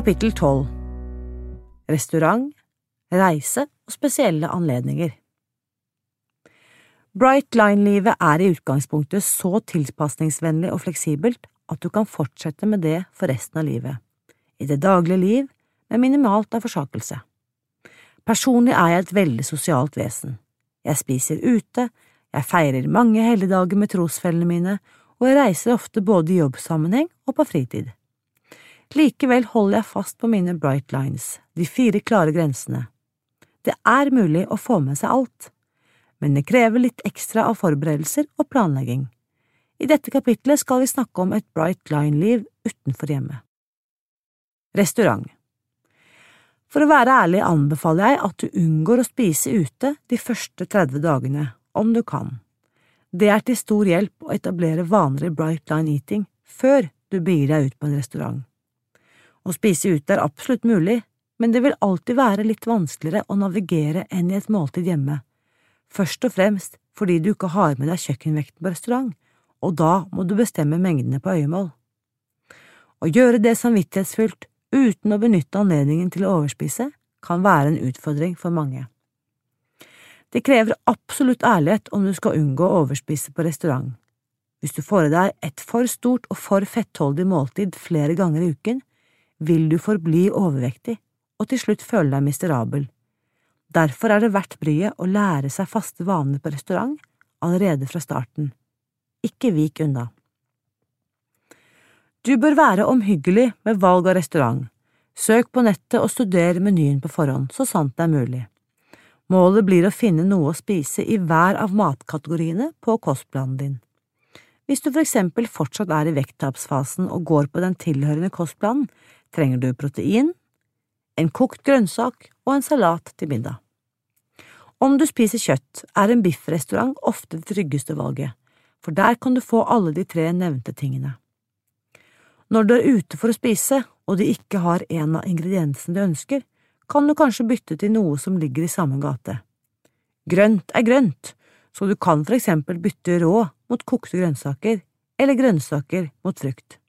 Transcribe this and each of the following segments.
Kapittel 12 Restaurant, reise og spesielle anledninger Bright Line-livet er i utgangspunktet så tilpasningsvennlig og fleksibelt at du kan fortsette med det for resten av livet, i det daglige liv med minimalt av forsakelse. Personlig er jeg et veldig sosialt vesen. Jeg spiser ute, jeg feirer mange helligdager med trosfellene mine, og jeg reiser ofte både i jobbsammenheng og på fritid. Likevel holder jeg fast på mine bright lines, de fire klare grensene. Det er mulig å få med seg alt, men det krever litt ekstra av forberedelser og planlegging. I dette kapitlet skal vi snakke om et bright line-liv utenfor hjemmet. Restaurant For å være ærlig anbefaler jeg at du unngår å spise ute de første 30 dagene, om du kan. Det er til stor hjelp å etablere vanlig bright line eating før du begir deg ut på en restaurant. Å spise ute er absolutt mulig, men det vil alltid være litt vanskeligere å navigere enn i et måltid hjemme, først og fremst fordi du ikke har med deg kjøkkenvekten på restaurant, og da må du bestemme mengdene på øyemål. Å gjøre det samvittighetsfullt uten å benytte anledningen til å overspise kan være en utfordring for mange. Det krever absolutt ærlighet om du skal unngå å overspise på restaurant. Hvis du får i deg et for stort og for fettholdig måltid flere ganger i uken, vil du forbli overvektig og til slutt føle deg miserabel. Derfor er det verdt bryet å lære seg faste vaner på restaurant allerede fra starten. Ikke vik unna. Du bør være omhyggelig med valg av restaurant. Søk på nettet og studer menyen på forhånd, så sant det er mulig. Målet blir å finne noe å spise i hver av matkategoriene på kostplanen din. Hvis du for eksempel fortsatt er i vekttapsfasen og går på den tilhørende kostplanen, trenger du protein, en kokt grønnsak og en salat til middag. Om du spiser kjøtt, er en biffrestaurant ofte det tryggeste valget, for der kan du få alle de tre nevnte tingene. Når du er ute for å spise, og de ikke har en av ingrediensene du ønsker, kan du kanskje bytte til noe som ligger i samme gate. Grønt er grønt, så du kan for eksempel bytte rå mot kokte grønnsaker, eller grønnsaker mot frukt.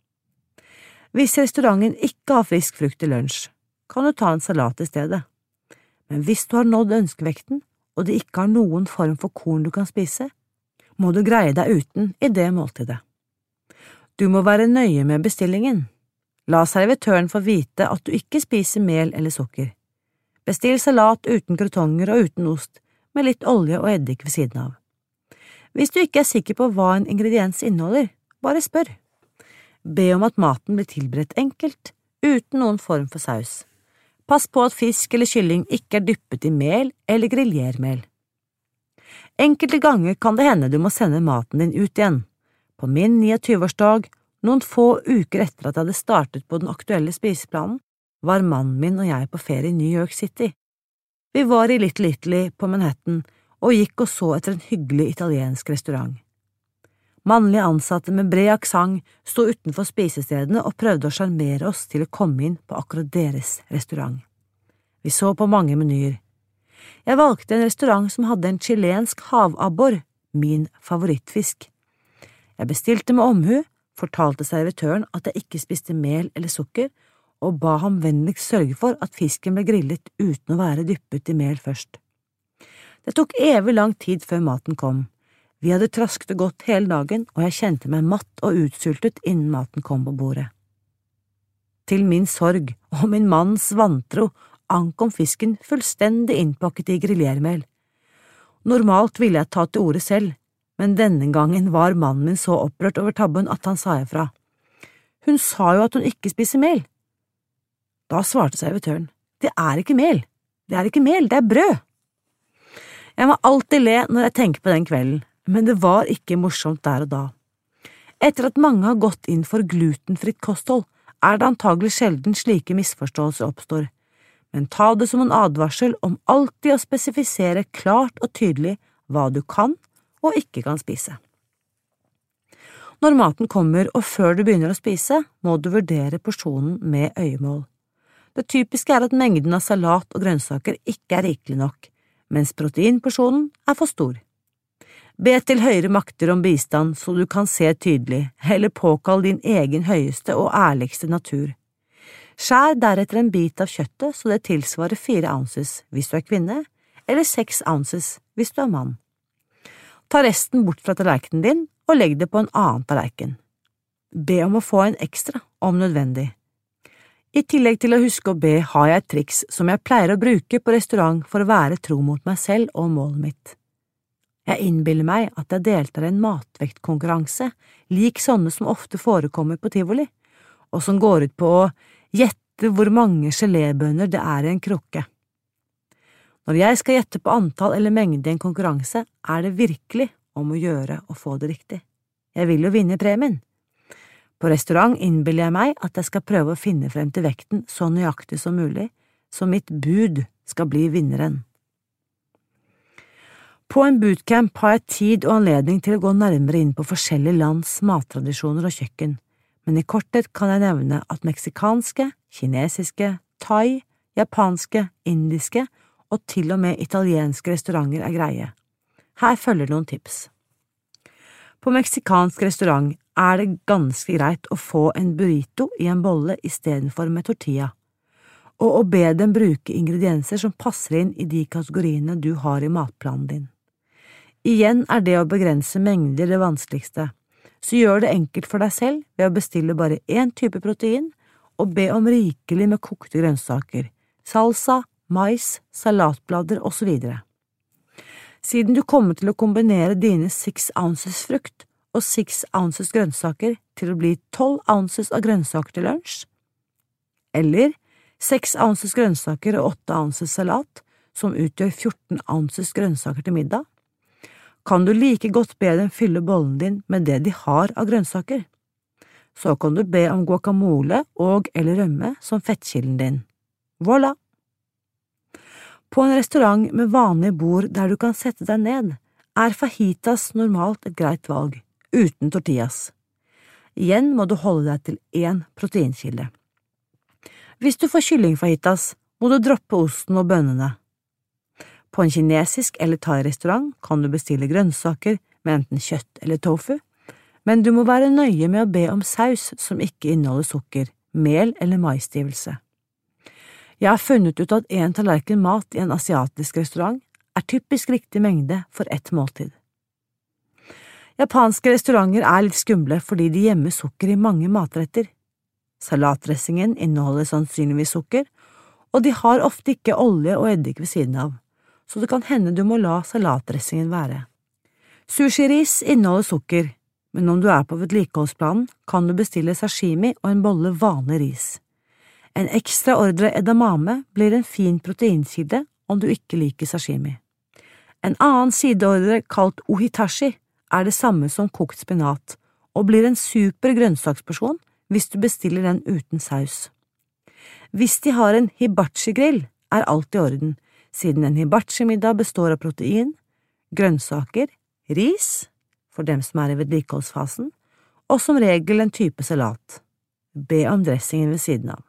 Hvis restauranten ikke har frisk frukt til lunsj, kan du ta en salat i stedet. Men hvis du har nådd ønskevekten, og det ikke har noen form for korn du kan spise, må du greie deg uten i det måltidet. Du må være nøye med bestillingen. La servitøren få vite at du ikke spiser mel eller sukker. Bestill salat uten krotonger og uten ost, med litt olje og eddik ved siden av. Hvis du ikke er sikker på hva en ingrediens inneholder, bare spør. Be om at maten blir tilberedt enkelt, uten noen form for saus. Pass på at fisk eller kylling ikke er dyppet i mel eller griljermel. Enkelte ganger kan det hende du må sende maten din ut igjen. På min 29-årsdag, noen få uker etter at jeg hadde startet på den aktuelle spiseplanen, var mannen min og jeg på ferie i New York City. Vi var i Little Italy på Manhattan og gikk og så etter en hyggelig italiensk restaurant. Mannlige ansatte med bred aksent sto utenfor spisestedene og prøvde å sjarmere oss til å komme inn på akkurat deres restaurant. Vi så på mange menyer. Jeg valgte en restaurant som hadde en chilensk havabbor, min favorittfisk. Jeg bestilte med omhu, fortalte servitøren at jeg ikke spiste mel eller sukker, og ba ham vennligst sørge for at fisken ble grillet uten å være dyppet i mel først. Det tok evig lang tid før maten kom. Vi hadde trasket og gått hele dagen, og jeg kjente meg matt og utsultet innen maten kom på bordet. Til min sorg og min manns vantro ankom fisken fullstendig innpakket i griljermel. Normalt ville jeg ta til orde selv, men denne gangen var mannen min så opprørt over tabben at han sa ifra. Hun sa jo at hun ikke spiser mel. Da svarte servitøren, det er ikke mel, det er ikke mel, det er brød. Jeg må alltid le når jeg tenker på den kvelden, men det var ikke morsomt der og da. Etter at mange har gått inn for glutenfritt kosthold, er det antagelig sjelden slike misforståelser oppstår, men ta det som en advarsel om alltid å spesifisere klart og tydelig hva du kan og ikke kan spise. Når maten kommer og før du begynner å spise, må du vurdere porsjonen med øyemål. Det typiske er at mengden av salat og grønnsaker ikke er rikelig nok, mens proteinporsjonen er for stor. Be til høyere makter om bistand så du kan se tydelig, eller påkall din egen høyeste og ærligste natur. Skjær deretter en bit av kjøttet så det tilsvarer fire ounces hvis du er kvinne, eller seks ounces hvis du er mann. Ta resten bort fra tallerkenen din og legg det på en annen tallerken. Be om å få en ekstra, om nødvendig. I tillegg til å huske å be har jeg et triks som jeg pleier å bruke på restaurant for å være tro mot meg selv og målet mitt. Jeg innbiller meg at jeg deltar i en matvektkonkurranse, lik sånne som ofte forekommer på tivoli, og som går ut på å gjette hvor mange gelébønner det er i en krukke. Når jeg skal gjette på antall eller mengde i en konkurranse, er det virkelig om å gjøre å få det riktig. Jeg vil jo vinne premien. På restaurant innbiller jeg meg at jeg skal prøve å finne frem til vekten så nøyaktig som mulig, så mitt bud skal bli vinneren. På en bootcamp har jeg tid og anledning til å gå nærmere inn på forskjellige lands mattradisjoner og kjøkken, men i korthet kan jeg nevne at meksikanske, kinesiske, thai, japanske, indiske og til og med italienske restauranter er greie. Her følger noen tips. På meksikansk restaurant er det ganske greit å få en burrito i en bolle istedenfor med tortilla, og å be dem bruke ingredienser som passer inn i de kategoriene du har i matplanen din. Igjen er det å begrense mengder det vanskeligste, så gjør det enkelt for deg selv ved å bestille bare én type protein og be om rikelig med kokte grønnsaker, salsa, mais, salatblader osv. Siden du kommer til å kombinere dine six ounces frukt og six ounces grønnsaker til å bli tolv ounces av grønnsaker til lunsj, eller seks ounces grønnsaker og åtte ounces salat, som utgjør 14 ounces grønnsaker til middag, kan du like godt be dem fylle bollen din med det de har av grønnsaker. Så kan du be om guacamole og eller rømme som fettkilden din. Voilà! På en restaurant med vanlige bord der du kan sette deg ned, er fajitas normalt et greit valg, uten tortillas. Igjen må du holde deg til én proteinkilde. Hvis du får kyllingfajitas, må du droppe osten og bønnene. På en kinesisk eller thai-restaurant kan du bestille grønnsaker med enten kjøtt eller tofu, men du må være nøye med å be om saus som ikke inneholder sukker, mel eller maisstivelse. Jeg har funnet ut at en tallerken mat i en asiatisk restaurant er typisk riktig mengde for ett måltid. Japanske restauranter er litt skumle fordi de gjemmer sukker i mange matretter. Salatdressingen inneholder sannsynligvis sukker, og de har ofte ikke olje og eddik ved siden av så det kan hende du må la salatdressingen være. Sushiris inneholder sukker, men om du er på vedlikeholdsplanen, kan du bestille sashimi og en bolle vanlig ris. En ekstra ordre edamame blir en fin proteinkilde om du ikke liker sashimi. En annen sideordre kalt ohitashi er det samme som kokt spinat, og blir en super grønnsaksporsjon hvis du bestiller den uten saus. Hvis de har en hibachi-grill, er alt i orden, siden en hibachi-middag består av protein, grønnsaker, ris, for dem som er i vedlikeholdsfasen, og som regel en type salat. Be om dressingen ved siden av.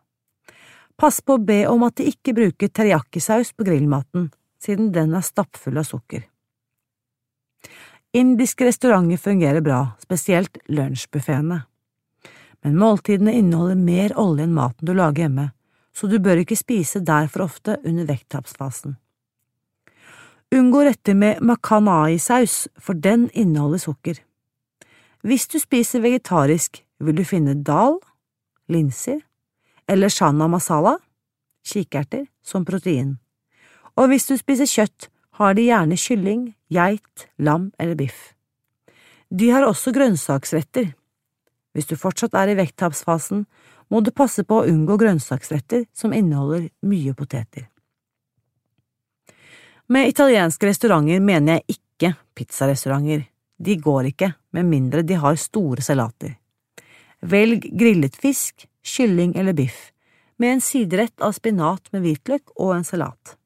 Pass på å be om at de ikke bruker teriyaki-saus på grillmaten, siden den er stappfull av sukker. Indiske restauranter fungerer bra, spesielt lunsjbuffeene. Men måltidene inneholder mer olje enn maten du lager hjemme, så du bør ikke spise der for ofte under vekttapsfasen. Unngå retter med makanai-saus, for den inneholder sukker. Hvis du spiser vegetarisk, vil du finne dal, linser eller shana masala, kikerter, som protein. Og hvis du spiser kjøtt, har de gjerne kylling, geit, lam eller biff. De har også grønnsaksretter. Hvis du fortsatt er i vekttapsfasen, må du passe på å unngå grønnsaksretter som inneholder mye poteter. Med italienske restauranter mener jeg ikke pizzarestauranter. De går ikke, med mindre de har store salater. Velg grillet fisk, kylling eller biff, med en siderett av spinat med hvitløk og en salat.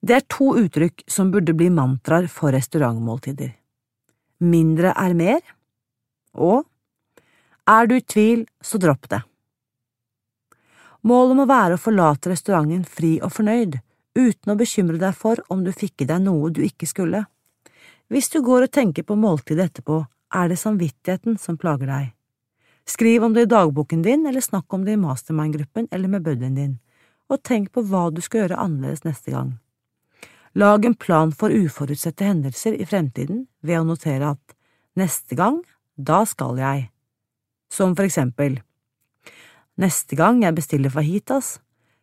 Det er to uttrykk som burde bli mantraer for restaurantmåltider. Mindre er mer, og er du i tvil, så dropp det. Målet må være å forlate restauranten fri og fornøyd, uten å bekymre deg for om du fikk i deg noe du ikke skulle. Hvis du går og tenker på måltidet etterpå, er det samvittigheten som plager deg. Skriv om det i dagboken din, eller snakk om det i mastermind-gruppen eller med buddyen din, og tenk på hva du skal gjøre annerledes neste gang. Lag en plan for uforutsette hendelser i fremtiden ved å notere at neste gang, da skal jeg, som for eksempel Neste gang jeg bestiller fajitas,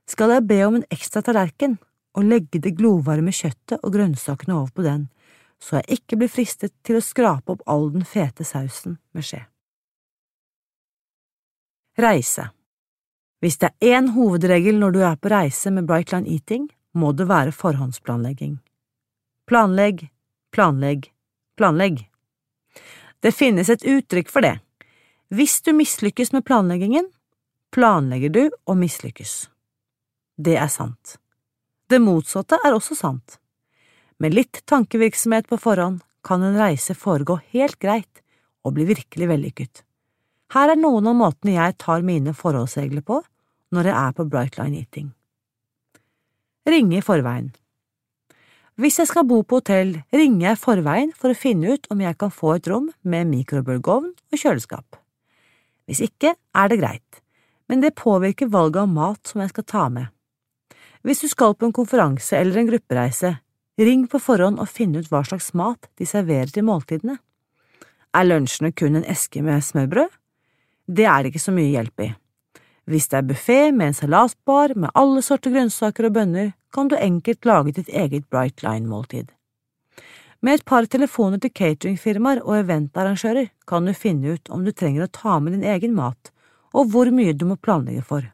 skal jeg be om en ekstra tallerken og legge det glovarme kjøttet og grønnsakene over på den, så jeg ikke blir fristet til å skrape opp all den fete sausen med skje. Reise Hvis det er én hovedregel når du er på reise med Brightline Eating, må det være forhåndsplanlegging. Planlegg, planlegg, planlegg. Det finnes et uttrykk for det. Hvis du mislykkes med planleggingen, planlegger du å mislykkes. Det er sant. Det motsatte er også sant. Med litt tankevirksomhet på forhånd kan en reise foregå helt greit og bli virkelig vellykket. Her er noen av måtene jeg tar mine forholdsregler på når jeg er på Brightline Eating. Ringe i forveien Hvis jeg skal bo på hotell, ringer jeg i forveien for å finne ut om jeg kan få et rom med mikrobølgeovn og kjøleskap. Hvis ikke er det greit, men det påvirker valget av mat som jeg skal ta med. Hvis du skal på en konferanse eller en gruppereise, ring på forhånd og finn ut hva slags mat de serverer til måltidene. Er lunsjene kun en eske med smørbrød? Det er det ikke så mye hjelp i. Hvis det er buffé med en salatbar med alle sorter grønnsaker og bønner, kan du enkelt lage ditt eget Bright Line-måltid. Med et par telefoner til cateringfirmaer og eventarrangører kan du finne ut om du trenger å ta med din egen mat, og hvor mye du må planlegge for.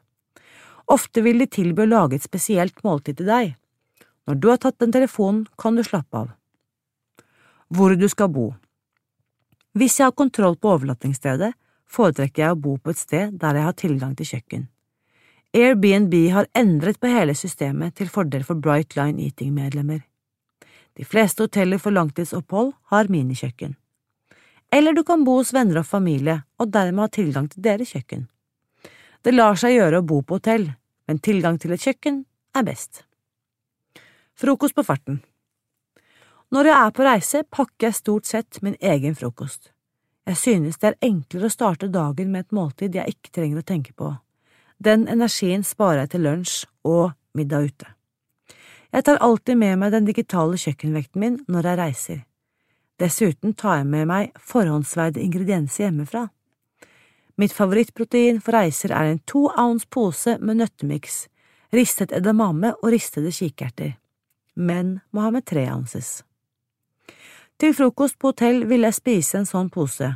Ofte vil de tilby å lage et spesielt måltid til deg. Når du har tatt den telefonen, kan du slappe av. Hvor du skal bo Hvis jeg har kontroll på overnattingsstedet, foretrekker jeg å bo på et sted der jeg har tilgang til kjøkken. Airbnb har endret på hele systemet til fordel for Bright Line Eating-medlemmer. De fleste hoteller for langtidsopphold har minikjøkken. Eller du kan bo hos venner og familie og dermed ha tilgang til deres kjøkken. Det lar seg gjøre å bo på hotell, men tilgang til et kjøkken er best. Frokost på farten Når jeg er på reise, pakker jeg stort sett min egen frokost. Jeg synes det er enklere å starte dagen med et måltid jeg ikke trenger å tenke på. Den energien sparer jeg til lunsj og middag ute. Jeg tar alltid med meg den digitale kjøkkenvekten min når jeg reiser. Dessuten tar jeg med meg forhåndsveide ingredienser hjemmefra. Mitt favorittprotein for reiser er en to ounce pose med nøttemiks, ristet edamame og ristede kikerter. Menn må ha med tre ounces. Til frokost på hotell vil jeg spise en sånn pose,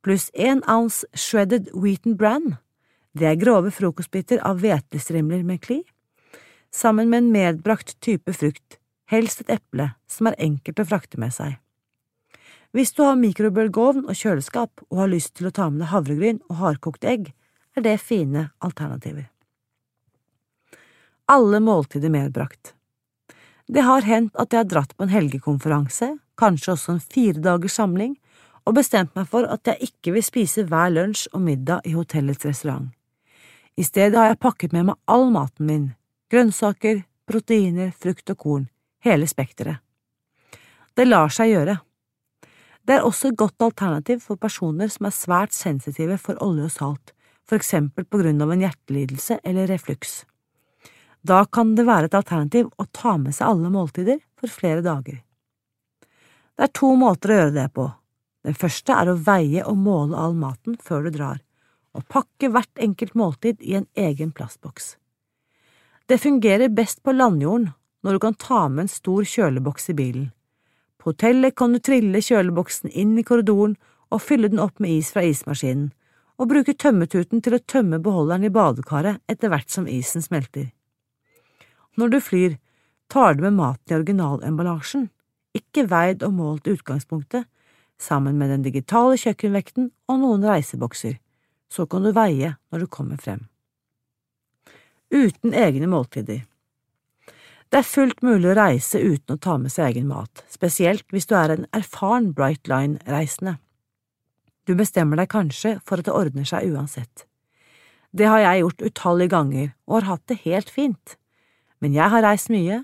pluss én ounce shredded wheaten bran. Det er grove frokostbiter av hvetestrimler med kli, sammen med en medbrakt type frukt, helst et eple, som er enkelt å frakte med seg. Hvis du har mikrobølgeovn og kjøleskap og har lyst til å ta med deg havregryn og hardkokt egg, er det fine alternativer. Alle måltider medbrakt Det har hendt at jeg har dratt på en helgekonferanse, kanskje også en fire dagers samling, og bestemt meg for at jeg ikke vil spise hver lunsj og middag i hotellets restaurant. I stedet har jeg pakket med meg all maten min, grønnsaker, proteiner, frukt og korn, hele spekteret. Det lar seg gjøre. Det er også et godt alternativ for personer som er svært sensitive for olje og salt, for eksempel på grunn av en hjertelidelse eller refluks. Da kan det være et alternativ å ta med seg alle måltider for flere dager. Det er to måter å gjøre det på. Den første er å veie og måle all maten før du drar, og pakke hvert enkelt måltid i en egen plastboks. Det fungerer best på landjorden når du kan ta med en stor kjøleboks i bilen. På hotellet kan du trille kjøleboksen inn i korridoren og fylle den opp med is fra ismaskinen, og bruke tømmetuten til å tømme beholderen i badekaret etter hvert som isen smelter. Når du flyr, tar du med maten i originalemballasjen, ikke veid og målt i utgangspunktet, sammen med den digitale kjøkkenvekten og noen reisebokser, så kan du veie når du kommer frem. Uten egne måltider Det er fullt mulig å reise uten å ta med seg egen mat, spesielt hvis du er en erfaren Bright Line-reisende. Du bestemmer deg kanskje for at det ordner seg uansett. Det har jeg gjort utallige ganger og har hatt det helt fint, men jeg har reist mye,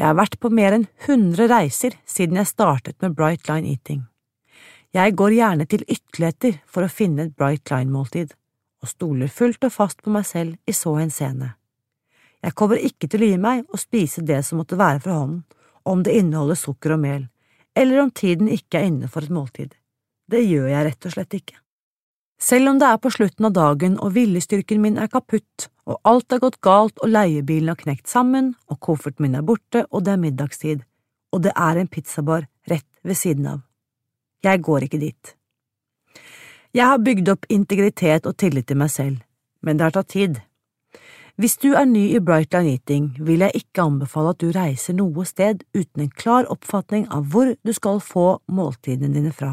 jeg har vært på mer enn hundre reiser siden jeg startet med Bright Line Eating. Jeg går gjerne til ytterligheter for å finne et Bright Line-måltid, og stoler fullt og fast på meg selv i så henseende. Jeg kommer ikke til å gi meg og spise det som måtte være fra hånden, om det inneholder sukker og mel, eller om tiden ikke er inne for et måltid. Det gjør jeg rett og slett ikke. Selv om det er på slutten av dagen og viljestyrken min er kaputt, og alt har gått galt og leiebilen har knekt sammen og kofferten min er borte og det er middagstid, og det er en pizzabar rett ved siden av. Jeg går ikke dit. Jeg har bygd opp integritet og tillit til meg selv, men det har tatt tid. Hvis du er ny i Brightline Eating, vil jeg ikke anbefale at du reiser noe sted uten en klar oppfatning av hvor du skal få måltidene dine fra.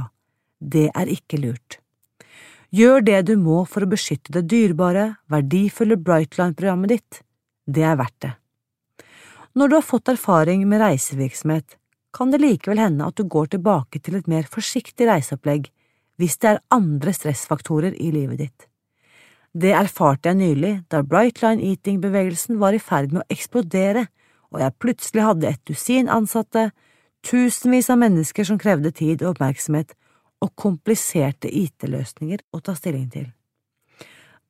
Det er ikke lurt. Gjør det du må for å beskytte det dyrebare, verdifulle Brightline-programmet ditt. Det er verdt det. Når du har fått erfaring med reisevirksomhet, kan det likevel hende at du går tilbake til et mer forsiktig reiseopplegg hvis det er andre stressfaktorer i livet ditt. Det erfarte jeg nylig da Bright Line Eating-bevegelsen var i ferd med å eksplodere og jeg plutselig hadde et dusin ansatte, tusenvis av mennesker som krevde tid og oppmerksomhet, og kompliserte IT-løsninger å ta stilling til.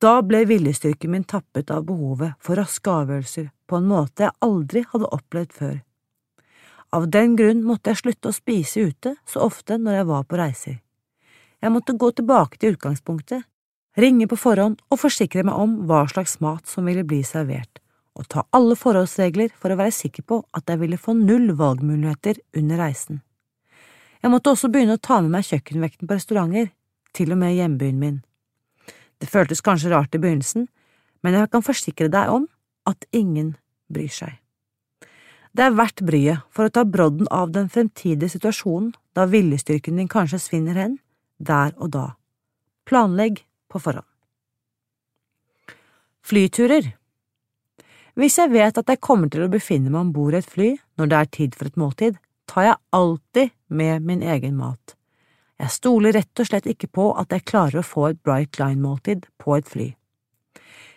Da ble viljestyrken min tappet av behovet for raske avgjørelser på en måte jeg aldri hadde opplevd før. Av den grunn måtte jeg slutte å spise ute så ofte når jeg var på reiser. Jeg måtte gå tilbake til utgangspunktet, ringe på forhånd og forsikre meg om hva slags mat som ville bli servert, og ta alle forholdsregler for å være sikker på at jeg ville få null valgmuligheter under reisen. Jeg måtte også begynne å ta med meg kjøkkenvekten på restauranter, til og med hjembyen min. Det føltes kanskje rart i begynnelsen, men jeg kan forsikre deg om at ingen bryr seg. Det er verdt bryet for å ta brodden av den fremtidige situasjonen da viljestyrken din kanskje svinner hen, der og da. Planlegg på forhånd. Flyturer Hvis jeg vet at jeg kommer til å befinne meg om bord i et fly når det er tid for et måltid, tar jeg alltid med min egen mat. Jeg stoler rett og slett ikke på at jeg klarer å få et Bright Line-måltid på et fly.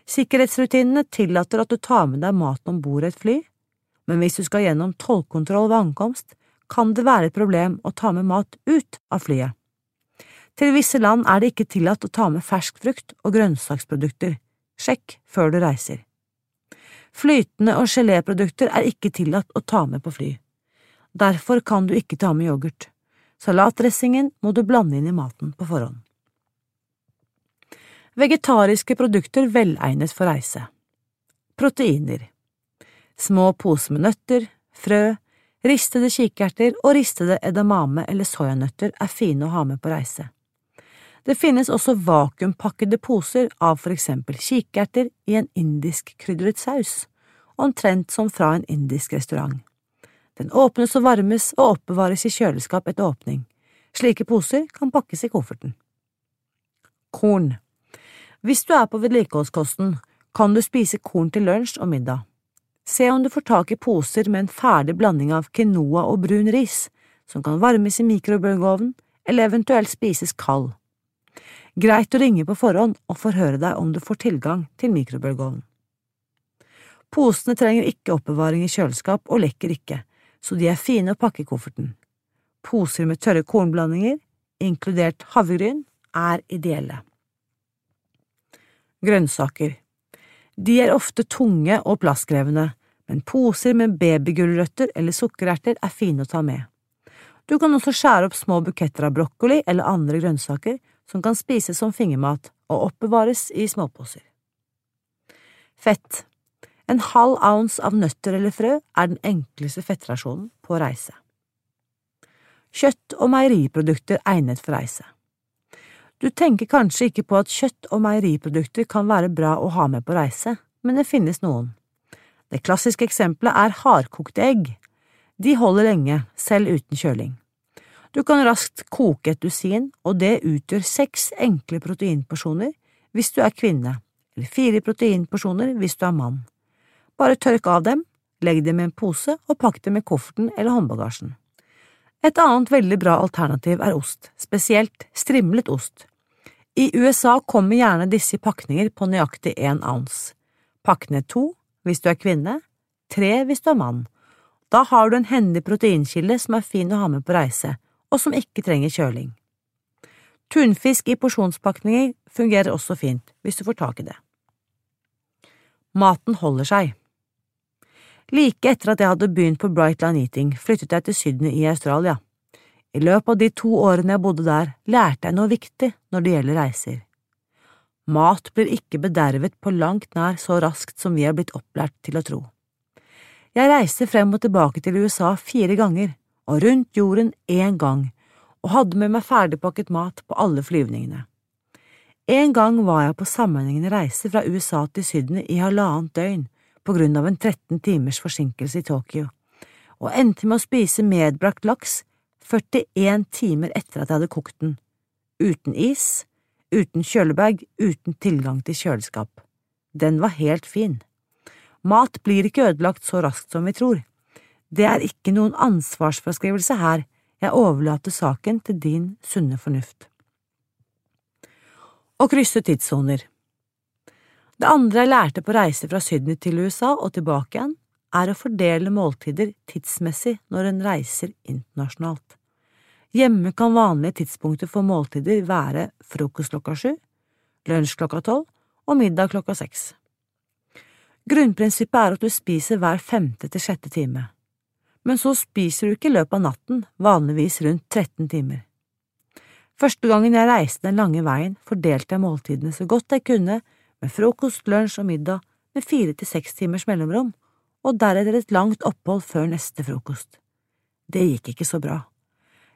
Sikkerhetsrutinene tillater at du tar med deg maten om bord i et fly, men hvis du skal gjennom tollkontroll ved ankomst, kan det være et problem å ta med mat ut av flyet. Til visse land er det ikke tillatt å ta med fersk frukt og grønnsaksprodukter. Sjekk før du reiser. Flytende og geléprodukter er ikke tillatt å ta med på fly. Derfor kan du ikke ta med yoghurt. Salatdressingen må du blande inn i maten på forhånd. Vegetariske produkter velegnet for reise Proteiner Små poser med nøtter, frø, ristede kikerter og ristede edamame eller soyanøtter er fine å ha med på reise. Det finnes også vakuumpakkede poser av for eksempel kikerter i en indisk krydret saus, omtrent som fra en indisk restaurant. Den åpnes og varmes og oppbevares i kjøleskap etter åpning. Slike poser kan pakkes i kofferten. Korn Hvis du er på vedlikeholdskosten, kan du spise korn til lunsj og middag. Se om du får tak i poser med en ferdig blanding av quinoa og brun ris, som kan varmes i mikrobølgeovnen eller eventuelt spises kald. Greit å ringe på forhånd og forhøre deg om du får tilgang til mikrobølgeovnen. Posene trenger ikke oppbevaring i kjøleskap og lekker ikke, så de er fine å pakke i kofferten. Poser med tørre kornblandinger, inkludert havregryn, er ideelle. Grønnsaker De er ofte tunge og plasskrevende, men poser med babygulrøtter eller sukkererter er fine å ta med. Du kan også skjære opp små buketter av brokkoli eller andre grønnsaker som kan spises som fingermat og oppbevares i småposer. Fett en halv ounce av nøtter eller frø er den enkleste fettrasjonen på reise. Kjøtt og meieriprodukter egnet for reise Du tenker kanskje ikke på at kjøtt og meieriprodukter kan være bra å ha med på reise, men det finnes noen. Det klassiske eksempelet er hardkokte egg. De holder lenge, selv uten kjøling. Du kan raskt koke et dusin, og det utgjør seks enkle proteinporsjoner hvis du er kvinne, eller fire proteinporsjoner hvis du er mann. Bare tørk av dem, legg dem i en pose og pakk dem i kofferten eller håndbagasjen. Et annet veldig bra alternativ er ost, spesielt strimlet ost. I USA kommer gjerne disse i pakninger på nøyaktig én ounce. Pakk ned to hvis du er kvinne, tre hvis du er mann. Da har du en hendig proteinkilde som er fin å ha med på reise, og som ikke trenger kjøling. Tunfisk i porsjonspakninger fungerer også fint hvis du får tak i det. Maten holder seg. Like etter at jeg hadde begynt på Bright Line Eating, flyttet jeg til Sydney i Australia. I løpet av de to årene jeg bodde der, lærte jeg noe viktig når det gjelder reiser. Mat blir ikke bedervet på langt nær så raskt som vi er blitt opplært til å tro. Jeg reiste frem og tilbake til USA fire ganger, og rundt jorden én gang, og hadde med meg ferdigpakket mat på alle flyvningene. En gang var jeg på sammenhengende reise fra USA til Sydney i halvannet døgn på grunn av en 13 timers forsinkelse i Tokyo, og endte med å spise medbrakt laks 41 timer etter at jeg hadde kokt den, uten is, uten kjølebag, uten tilgang til kjøleskap. Den var helt fin. Mat blir ikke ødelagt så raskt som vi tror. Det er ikke noen ansvarsfraskrivelse her, jeg overlater saken til din sunne fornuft. Å krysse tidssoner Det andre jeg lærte på reise fra Sydney til USA og tilbake igjen, er å fordele måltider tidsmessig når en reiser internasjonalt. Hjemme kan vanlige tidspunkter for måltider være frokost klokka sju, lunsj klokka tolv og middag klokka seks. Grunnprinsippet er at du spiser hver femte til sjette time, men så spiser du ikke i løpet av natten, vanligvis rundt 13 timer. Første gangen jeg reiste den lange veien, fordelte jeg måltidene så godt jeg kunne, med frokost, lunsj og middag med fire til seks timers mellomrom, og deretter et langt opphold før neste frokost. Det gikk ikke så bra.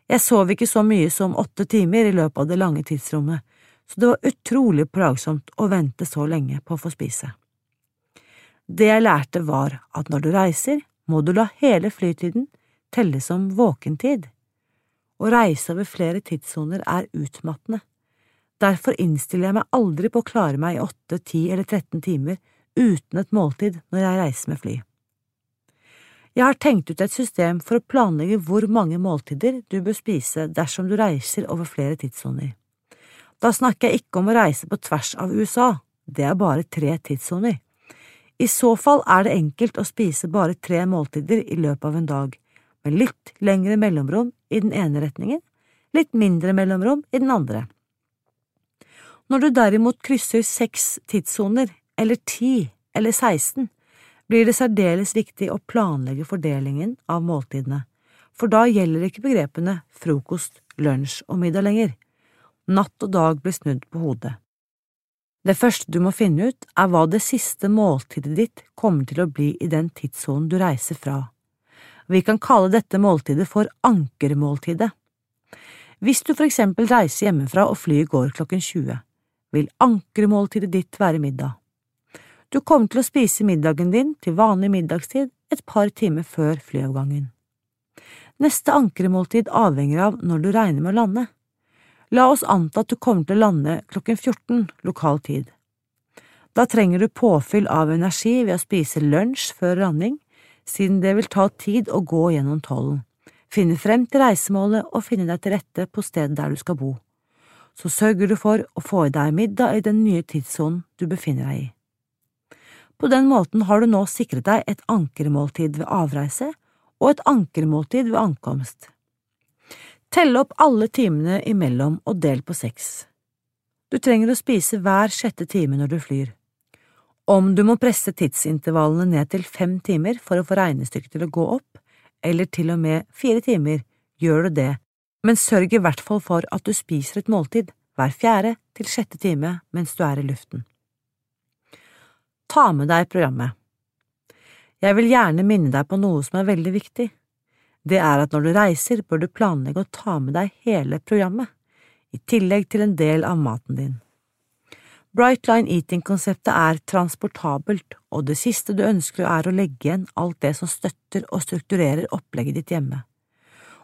Jeg sov ikke så mye som åtte timer i løpet av det lange tidsrommet, så det var utrolig plagsomt å vente så lenge på å få spise. Det jeg lærte var at når du reiser, må du la hele flytiden telle som våkentid. Å reise over flere tidssoner er utmattende. Derfor innstiller jeg meg aldri på å klare meg i åtte, ti eller 13 timer uten et måltid når jeg reiser med fly. Jeg har tenkt ut et system for å planlegge hvor mange måltider du bør spise dersom du reiser over flere tidssoner. Da snakker jeg ikke om å reise på tvers av USA, det er bare tre tidssoner. I så fall er det enkelt å spise bare tre måltider i løpet av en dag, med litt lengre mellomrom i den ene retningen, litt mindre mellomrom i den andre. Når du derimot krysser seks tidssoner, eller ti eller 16, blir det særdeles viktig å planlegge fordelingen av måltidene, for da gjelder ikke begrepene frokost, lunsj og middag lenger. Natt og dag blir snudd på hodet. Det første du må finne ut, er hva det siste måltidet ditt kommer til å bli i den tidssonen du reiser fra. Vi kan kalle dette måltidet for ankermåltidet. Hvis du for eksempel reiser hjemmefra og flyet går klokken 20, vil ankermåltidet ditt være middag. Du kommer til å spise middagen din til vanlig middagstid et par timer før flyavgangen. Neste ankermåltid avhenger av når du regner med å lande. La oss anta at du kommer til å lande klokken 14 lokal tid. Da trenger du påfyll av energi ved å spise lunsj før landing, siden det vil ta tid å gå gjennom tollen, finne frem til reisemålet og finne deg til rette på stedet der du skal bo. Så sørger du for å få i deg middag i den nye tidssonen du befinner deg i. På den måten har du nå sikret deg et ankermåltid ved avreise og et ankermåltid ved ankomst. Tell opp alle timene imellom og del på seks. Du trenger å spise hver sjette time når du flyr. Om du må presse tidsintervallene ned til fem timer for å få regnestykket til å gå opp, eller til og med fire timer, gjør du det, men sørg i hvert fall for at du spiser et måltid hver fjerde til sjette time mens du er i luften ta med deg programmet. Jeg vil gjerne minne deg på noe som er veldig viktig. Det er at når du reiser, bør du planlegge å ta med deg hele programmet, i tillegg til en del av maten din. Brightline Eating-konseptet er transportabelt, og det siste du ønsker er å legge igjen alt det som støtter og strukturerer opplegget ditt hjemme.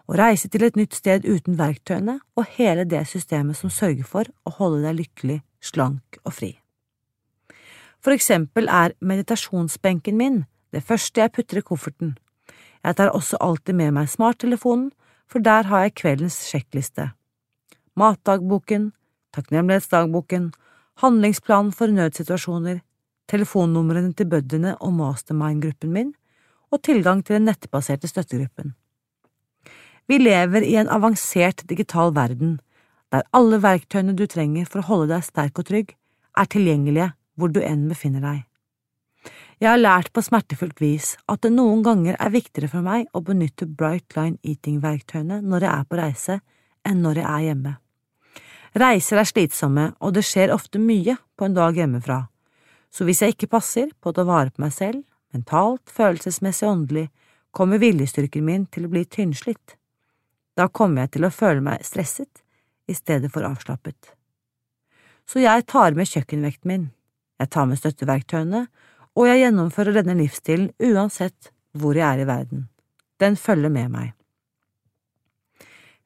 Å reise til et nytt sted uten verktøyene og hele det systemet som sørger for å holde deg lykkelig, slank og fri. For eksempel er meditasjonsbenken min det første jeg putter i kofferten. Jeg tar også alltid med meg smarttelefonen, for der har jeg kveldens sjekkliste. Matdagboken, takknemlighetsdagboken, handlingsplanen for nødsituasjoner, telefonnumrene til buddiene og mastermind-gruppen min, og tilgang til den nettbaserte støttegruppen. Vi lever i en avansert digital verden, der alle verktøyene du trenger for å holde deg sterk og trygg, er tilgjengelige hvor du enn befinner deg. Jeg har lært på smertefullt vis at det noen ganger er viktigere for meg å benytte Bright Line Eating-verktøyene når jeg er på reise, enn når jeg er hjemme. Reiser er slitsomme, og det skjer ofte mye på en dag hjemmefra, så hvis jeg ikke passer på å ta vare på meg selv, mentalt, følelsesmessig og åndelig, kommer viljestyrken min til å bli tynnslitt. Da kommer jeg til å føle meg stresset i stedet for avslappet. Så jeg tar med kjøkkenvekten min, jeg tar med støtteverktøyene, og jeg gjennomfører denne livsstilen uansett hvor jeg er i verden. Den følger med meg.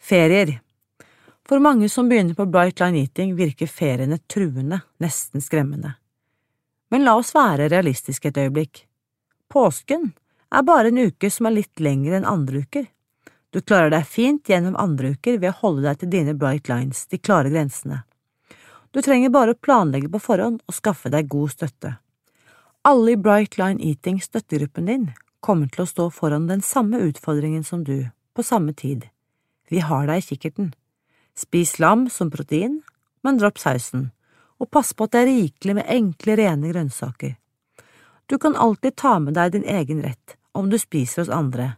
Ferier For mange som begynner på Bright Line Eating, virker feriene truende, nesten skremmende. Men la oss være realistiske et øyeblikk. Påsken er bare en uke som er litt lengre enn andre uker. Du klarer deg fint gjennom andre uker ved å holde deg til dine bright lines, de klare grensene. Du trenger bare å planlegge på forhånd og skaffe deg god støtte. Alle i Bright Line Eating støttegruppen din kommer til å stå foran den samme utfordringen som du, på samme tid. Vi har deg i kikkerten. Spis lam som protein, men dropp sausen, og pass på at det er rikelig med enkle, rene grønnsaker. Du kan alltid ta med deg din egen rett om du spiser hos andre.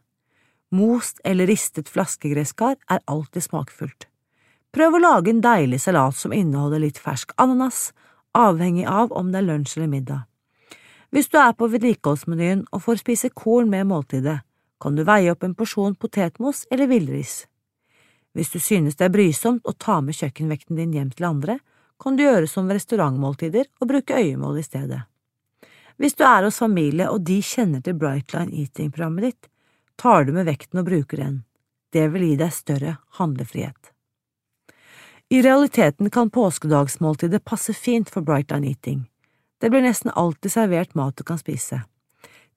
Most eller ristet flaskegresskar er alltid smakfullt. Prøv å lage en deilig salat som inneholder litt fersk ananas, avhengig av om det er lunsj eller middag. Hvis du er på vedlikeholdsmenyen og får spise korn med måltidet, kan du veie opp en porsjon potetmos eller villris. Hvis du synes det er brysomt å ta med kjøkkenvekten din hjem til andre, kan du gjøre som ved restaurantmåltider og bruke øyemål i stedet. Hvis du er hos familie og de kjenner til Brightline Eating-programmet ditt, tar du med vekten og bruker den. Det vil gi deg større handlefrihet. I realiteten kan påskedagsmåltidet passe fint for Brightline Eating. Det blir nesten alltid servert mat du kan spise.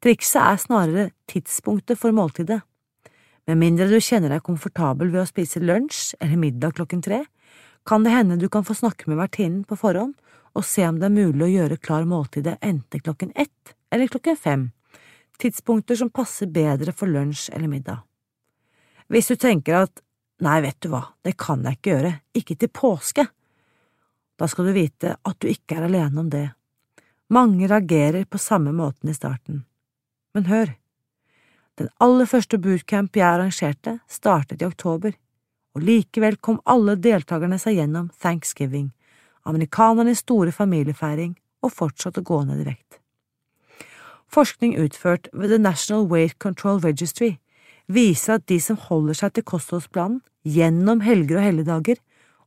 Trikset er snarere tidspunktet for måltidet. Med mindre du kjenner deg komfortabel ved å spise lunsj eller middag klokken tre, kan det hende du kan få snakke med vertinnen på forhånd og se om det er mulig å gjøre klar måltidet enten klokken ett eller klokken fem, tidspunkter som passer bedre for lunsj eller middag. Hvis du tenker at Nei, vet du hva, det kan jeg ikke gjøre, ikke til påske. Da skal du vite at du ikke er alene om det. Mange reagerer på samme måten i starten. Men hør, den aller første bootcamp jeg arrangerte, startet i oktober, og likevel kom alle deltakerne seg gjennom thanksgiving, amerikanernes store familiefeiring, og fortsatte å gå ned i vekt. Forskning utført ved The National Weight Control Registry viser at de som holder seg til kostholdsplanen gjennom helger og helligdager,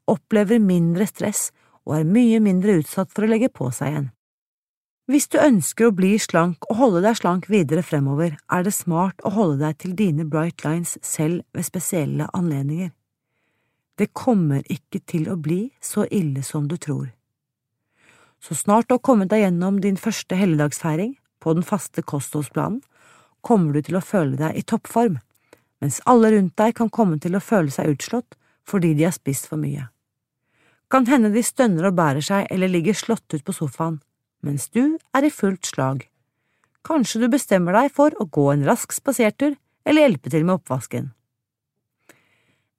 opplever mindre stress og er mye mindre utsatt for å legge på seg igjen. Hvis du ønsker å bli slank og holde deg slank videre fremover, er det smart å holde deg til dine bright lines selv ved spesielle anledninger. Det kommer ikke til å bli så ille som du tror. Så snart du har kommet deg gjennom din første helligdagsfeiring på den faste kostholdsplanen, kommer du til å føle deg i toppform mens alle rundt deg kan komme til å føle seg utslått fordi de har spist for mye. Kan hende de stønner og bærer seg eller ligger slått ut på sofaen, mens du er i fullt slag. Kanskje du bestemmer deg for å gå en rask spasertur eller hjelpe til med oppvasken.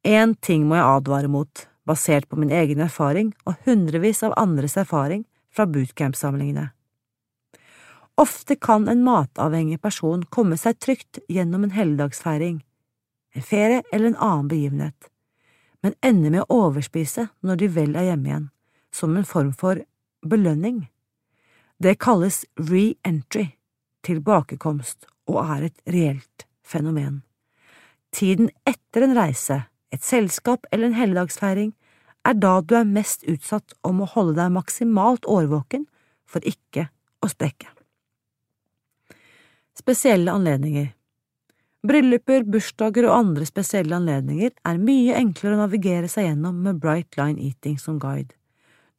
Én ting må jeg advare mot, basert på min egen erfaring og hundrevis av andres erfaring fra bootcamp-samlingene. Ofte kan en matavhengig person komme seg trygt gjennom en helligdagsfeiring, en ferie eller en annen begivenhet, men ender med å overspise når de vel er hjemme igjen, som en form for belønning. Det kalles re-entry, tilbakekomst, og er et reelt fenomen. Tiden etter en reise, et selskap eller en helligdagsfeiring er da du er mest utsatt om å holde deg maksimalt årvåken for ikke å sprekke. Spesielle anledninger Brylluper, bursdager og andre spesielle anledninger er mye enklere å navigere seg gjennom med Bright Line Eating som guide.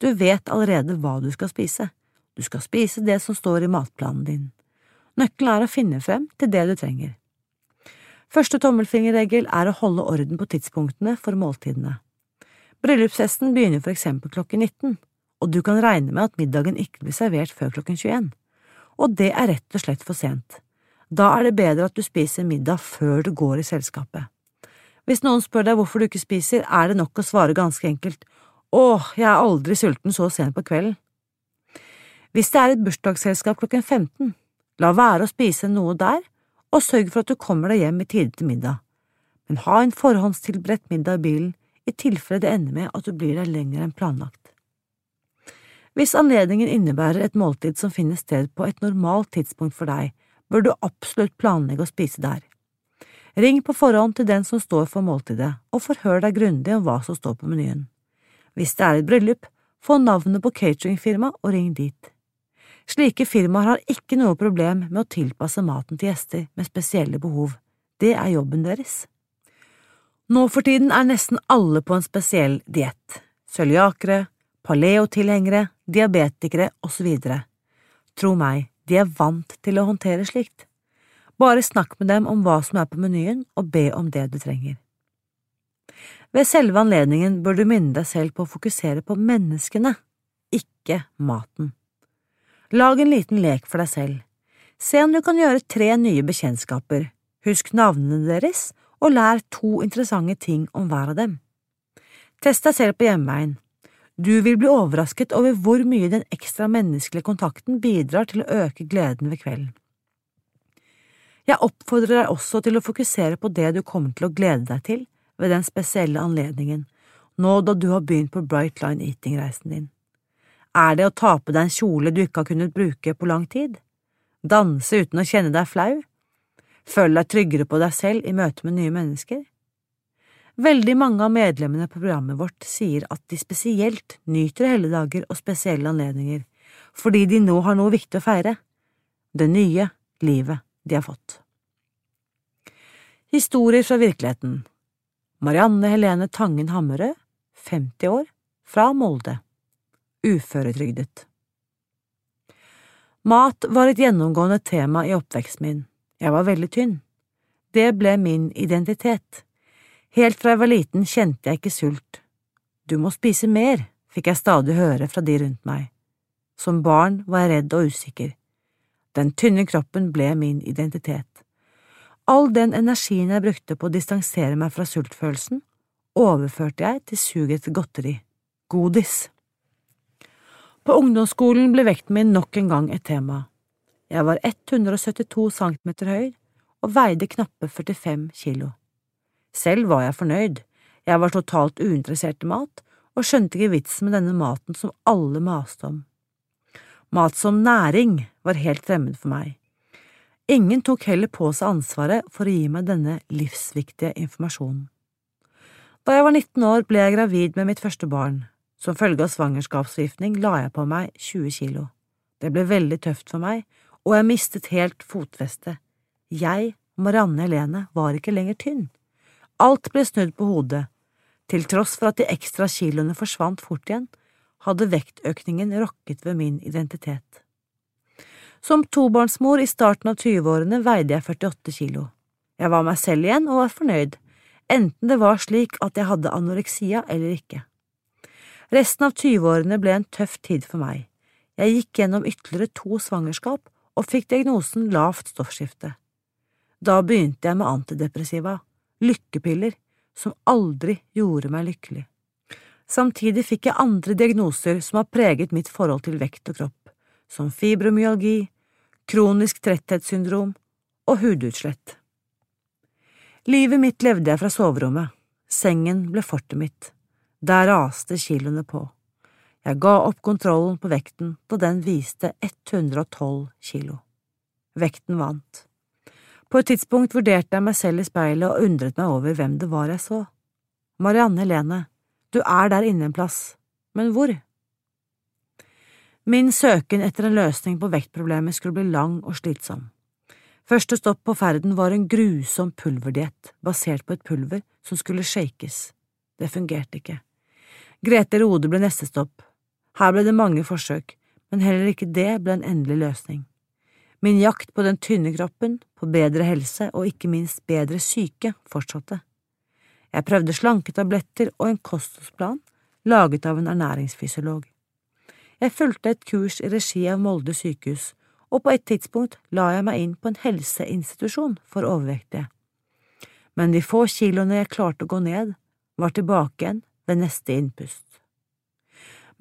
Du vet allerede hva du skal spise. Du skal spise det som står i matplanen din. Nøkkelen er å finne frem til det du trenger. Første tommelfingerregel er å holde orden på tidspunktene for måltidene. Bryllupsfesten begynner for eksempel klokken 19, og du kan regne med at middagen ikke blir servert før klokken 21. Og det er rett og slett for sent. Da er det bedre at du spiser middag før du går i selskapet. Hvis noen spør deg hvorfor du ikke spiser, er det nok å svare ganske enkelt Åh, jeg er aldri sulten så sent på kvelden. Hvis det er et bursdagsselskap klokken 15, la være å spise noe der, og sørg for at du kommer deg hjem i tide til middag, men ha en forhåndstilberedt middag i bilen i tilfelle det ender med at du blir der lenger enn planlagt. Hvis anledningen innebærer et måltid som finner sted på et normalt tidspunkt for deg, bør du absolutt planlegge å spise der. Ring på forhånd til den som står for måltidet, og forhør deg grundig om hva som står på menyen. Hvis det er et bryllup, få navnet på cateringfirmaet og ring dit. Slike firmaer har ikke noe problem med å tilpasse maten til gjester med spesielle behov, det er jobben deres. Nå for tiden er nesten alle på en spesiell diett, cøliakere, paleotilhengere, diabetikere osv. Tro meg, de er vant til å håndtere slikt. Bare snakk med dem om hva som er på menyen, og be om det du trenger. Ved selve anledningen bør du minne deg selv på å fokusere på menneskene, ikke maten. Lag en liten lek for deg selv. Se om du kan gjøre tre nye bekjentskaper, husk navnene deres, og lær to interessante ting om hver av dem. Test deg selv på hjemveien, du vil bli overrasket over hvor mye den ekstra menneskelige kontakten bidrar til å øke gleden ved kvelden. Jeg oppfordrer deg også til å fokusere på det du kommer til å glede deg til ved den spesielle anledningen, nå da du har begynt på Bright Line Eating-reisen din. Er det å ta på deg en kjole du ikke har kunnet bruke på lang tid? Danse uten å kjenne deg flau? Føle deg tryggere på deg selv i møte med nye mennesker? Veldig mange av medlemmene på programmet vårt sier at de spesielt nyter helligdager og spesielle anledninger, fordi de nå har noe viktig å feire – det nye livet de har fått. Historier fra virkeligheten Marianne Helene Tangen Hammerød, 50 år, fra Molde, uføretrygdet. Mat var et gjennomgående tema i oppveksten min, jeg var veldig tynn. Det ble min identitet Helt fra jeg var liten kjente jeg ikke sult. Du må spise mer, fikk jeg stadig høre fra de rundt meg. Som barn var jeg redd og usikker. Den tynne kroppen ble min identitet. All den energien jeg brukte på å distansere meg fra sultfølelsen, overførte jeg til suget etter godteri, godis. På ungdomsskolen ble vekten min nok en gang et tema. Jeg var 172 cm høy og veide knappe 45 kilo. Selv var jeg fornøyd, jeg var totalt uinteressert i mat og skjønte ikke vitsen med denne maten som alle maste om. Mat som næring var helt fremmed for meg. Ingen tok heller på seg ansvaret for å gi meg denne livsviktige informasjonen. Da jeg var 19 år, ble jeg gravid med mitt første barn. Som følge av svangerskapsforgiftning la jeg på meg 20 kilo. Det ble veldig tøft for meg, og jeg mistet helt fotfestet. Jeg, Marianne Helene, var ikke lenger tynn. Alt ble snudd på hodet. Til tross for at de ekstra kiloene forsvant fort igjen, hadde vektøkningen rokket ved min identitet. Som tobarnsmor i starten av 20-årene veide jeg 48 kilo. Jeg var meg selv igjen og var fornøyd, enten det var slik at jeg hadde anoreksia eller ikke. Resten av 20-årene ble en tøff tid for meg. Jeg gikk gjennom ytterligere to svangerskap og fikk diagnosen lavt stoffskifte. Da begynte jeg med antidepressiva lykkepiller som aldri gjorde meg lykkelig. Samtidig fikk jeg andre diagnoser som har preget mitt forhold til vekt og kropp, som fibromyalgi, kronisk tretthetssyndrom og hudutslett. Livet mitt levde jeg fra soverommet, sengen ble fortet mitt, der raste kiloene på. Jeg ga opp kontrollen på vekten da den viste 112 kilo. Vekten vant. På et tidspunkt vurderte jeg meg selv i speilet og undret meg over hvem det var jeg så. Marianne Helene, du er der inne en plass, men hvor? Min søken etter en løsning på vektproblemet skulle bli lang og slitsom. Første stopp på ferden var en grusom pulverdiett basert på et pulver som skulle shakes. Det fungerte ikke. Grete Rode ble neste stopp. Her ble det mange forsøk, men heller ikke det ble en endelig løsning. Min jakt på den tynne kroppen, på bedre helse og ikke minst bedre syke fortsatte. Jeg prøvde slanketabletter og en kostholdsplan laget av en ernæringsfysiolog. Jeg fulgte et kurs i regi av Molde sykehus, og på et tidspunkt la jeg meg inn på en helseinstitusjon for overvektige. Men de få kiloene jeg klarte å gå ned, var tilbake igjen ved neste innpust.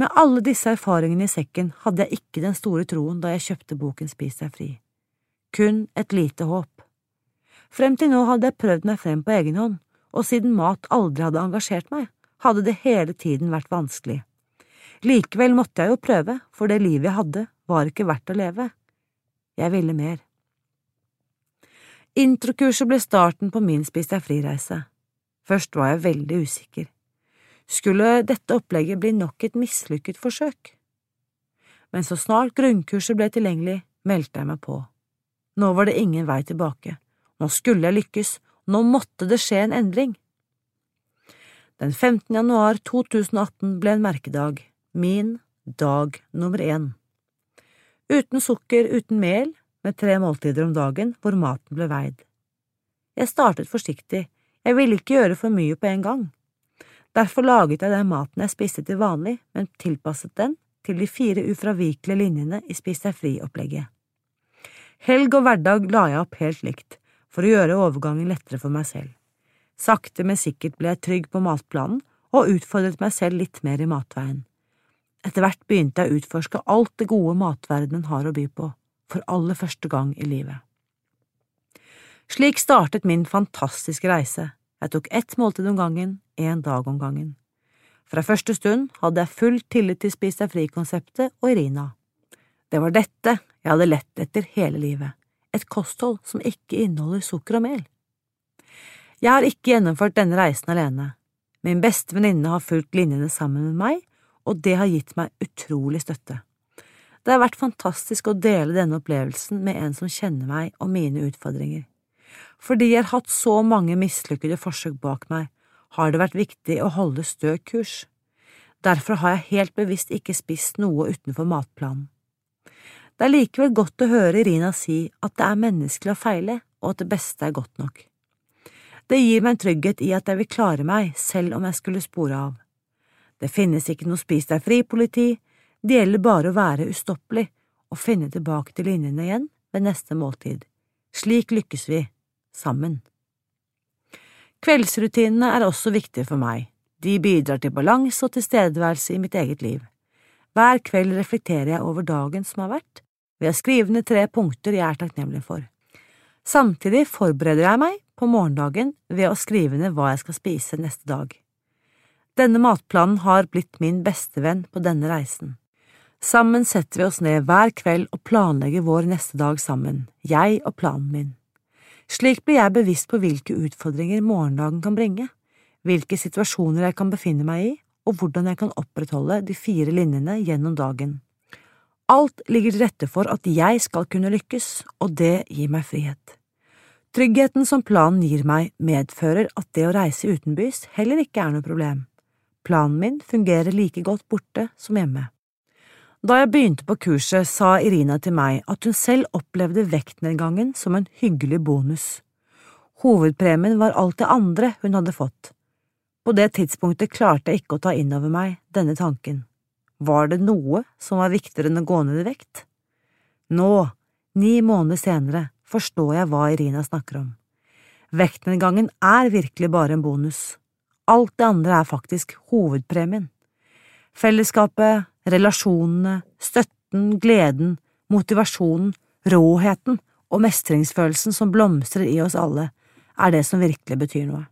Med alle disse erfaringene i sekken hadde jeg ikke den store troen da jeg kjøpte boken Spis deg fri. Kun et lite håp. Frem til nå hadde jeg prøvd meg frem på egen hånd, og siden mat aldri hadde engasjert meg, hadde det hele tiden vært vanskelig. Likevel måtte jeg jo prøve, for det livet jeg hadde, var ikke verdt å leve. Jeg ville mer. Introkurset ble starten på min Spis deg fri-reise. Først var jeg veldig usikker. Skulle dette opplegget bli nok et mislykket forsøk? Men så snart grunnkurset ble tilgjengelig, meldte jeg meg på. Nå var det ingen vei tilbake. Nå skulle jeg lykkes, nå måtte det skje en endring. Den 15. januar 2018 ble en merkedag, min dag nummer én. Uten sukker, uten mel, med tre måltider om dagen hvor maten ble veid. Jeg startet forsiktig, jeg ville ikke gjøre for mye på en gang. Derfor laget jeg den maten jeg spiste til vanlig, men tilpasset den til de fire ufravikelige linjene i Spis deg fri-opplegget. Helg og hverdag la jeg opp helt likt, for å gjøre overgangen lettere for meg selv. Sakte, men sikkert ble jeg trygg på matplanen og utfordret meg selv litt mer i matveien. Etter hvert begynte jeg å utforske alt det gode matverdenen har å by på, for aller første gang i livet. Slik startet min fantastiske reise. Jeg tok ett måltid om gangen, én dag om gangen. Fra første stund hadde jeg full tillit til Spis deg fri-konseptet og Irina. Det var dette jeg hadde lett etter hele livet, et kosthold som ikke inneholder sukker og mel. Jeg har ikke gjennomført denne reisen alene. Min beste venninne har fulgt linjene sammen med meg, og det har gitt meg utrolig støtte. Det har vært fantastisk å dele denne opplevelsen med en som kjenner meg og mine utfordringer. Fordi jeg har hatt så mange mislykkede forsøk bak meg, har det vært viktig å holde stø kurs. Derfor har jeg helt bevisst ikke spist noe utenfor matplanen. Det er likevel godt å høre Irina si at det er menneskelig å feile, og at det beste er godt nok. Det gir meg en trygghet i at jeg vil klare meg selv om jeg skulle spore av. Det finnes ikke noe spis deg fri-politi, det gjelder bare å være ustoppelig og finne tilbake til linjene igjen ved neste måltid. Slik lykkes vi, sammen. Kveldsrutinene er også viktige for meg. De bidrar til balanse og tilstedeværelse i mitt eget liv. Hver kveld reflekterer jeg over dagen som har vært, ved å skrive ned tre punkter jeg er takknemlig for. Samtidig forbereder jeg meg på morgendagen ved å skrive ned hva jeg skal spise neste dag. Denne matplanen har blitt min bestevenn på denne reisen. Sammen setter vi oss ned hver kveld og planlegger vår neste dag sammen, jeg og planen min. Slik blir jeg bevisst på hvilke utfordringer morgendagen kan bringe, hvilke situasjoner jeg kan befinne meg i, og hvordan jeg kan opprettholde de fire linjene gjennom dagen. Alt ligger til rette for at jeg skal kunne lykkes, og det gir meg frihet. Tryggheten som planen gir meg, medfører at det å reise utenbys heller ikke er noe problem. Planen min fungerer like godt borte som hjemme. Da jeg begynte på kurset, sa Irina til meg at hun selv opplevde vektnedgangen som en hyggelig bonus. Hovedpremien var alt det andre hun hadde fått. På det tidspunktet klarte jeg ikke å ta inn over meg denne tanken. Var det noe som var viktigere enn å gå ned i vekt? Nå, ni måneder senere, forstår jeg hva Irina snakker om. Vektnedgangen er virkelig bare en bonus. Alt det andre er faktisk hovedpremien. Fellesskapet, relasjonene, støtten, gleden, motivasjonen, råheten og mestringsfølelsen som blomstrer i oss alle, er det som virkelig betyr noe.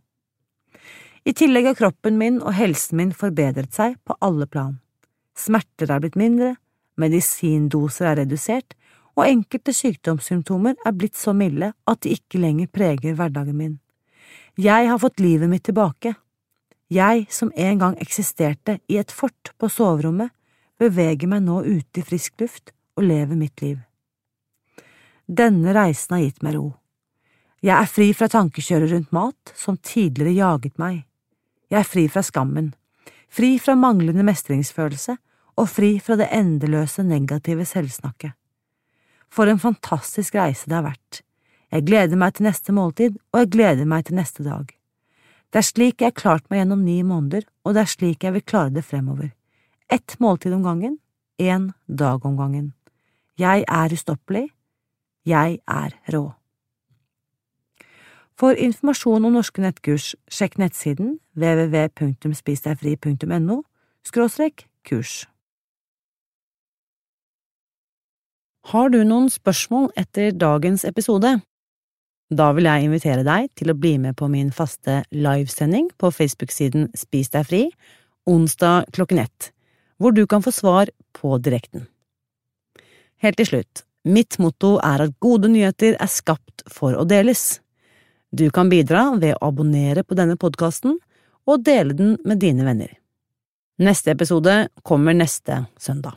I tillegg har kroppen min og helsen min forbedret seg på alle plan. Smerter er blitt mindre, medisindoser er redusert, og enkelte sykdomssymptomer er blitt så milde at de ikke lenger preger hverdagen min. Jeg har fått livet mitt tilbake. Jeg som en gang eksisterte i et fort på soverommet, beveger meg nå ute i frisk luft og lever mitt liv. Denne reisen har gitt meg ro. Jeg er fri fra tankekjøret rundt mat som tidligere jaget meg. Jeg er fri fra skammen, fri fra manglende mestringsfølelse og fri fra det endeløse negative selvsnakket. For en fantastisk reise det har vært. Jeg gleder meg til neste måltid, og jeg gleder meg til neste dag. Det er slik jeg har klart meg gjennom ni måneder, og det er slik jeg vil klare det fremover. Ett måltid om gangen, én dag om gangen. Jeg er ustoppelig. Jeg er rå. For informasjon om norske nettkurs, sjekk nettsiden www.spisdegfri.no skråstrek kurs. Har du noen spørsmål etter dagens episode? Da vil jeg invitere deg til å bli med på min faste livesending på Facebook-siden Spis deg fri, onsdag klokken ett, hvor du kan få svar på direkten. Helt til slutt, mitt motto er at gode nyheter er skapt for å deles. Du kan bidra ved å abonnere på denne podkasten og dele den med dine venner. Neste episode kommer neste søndag.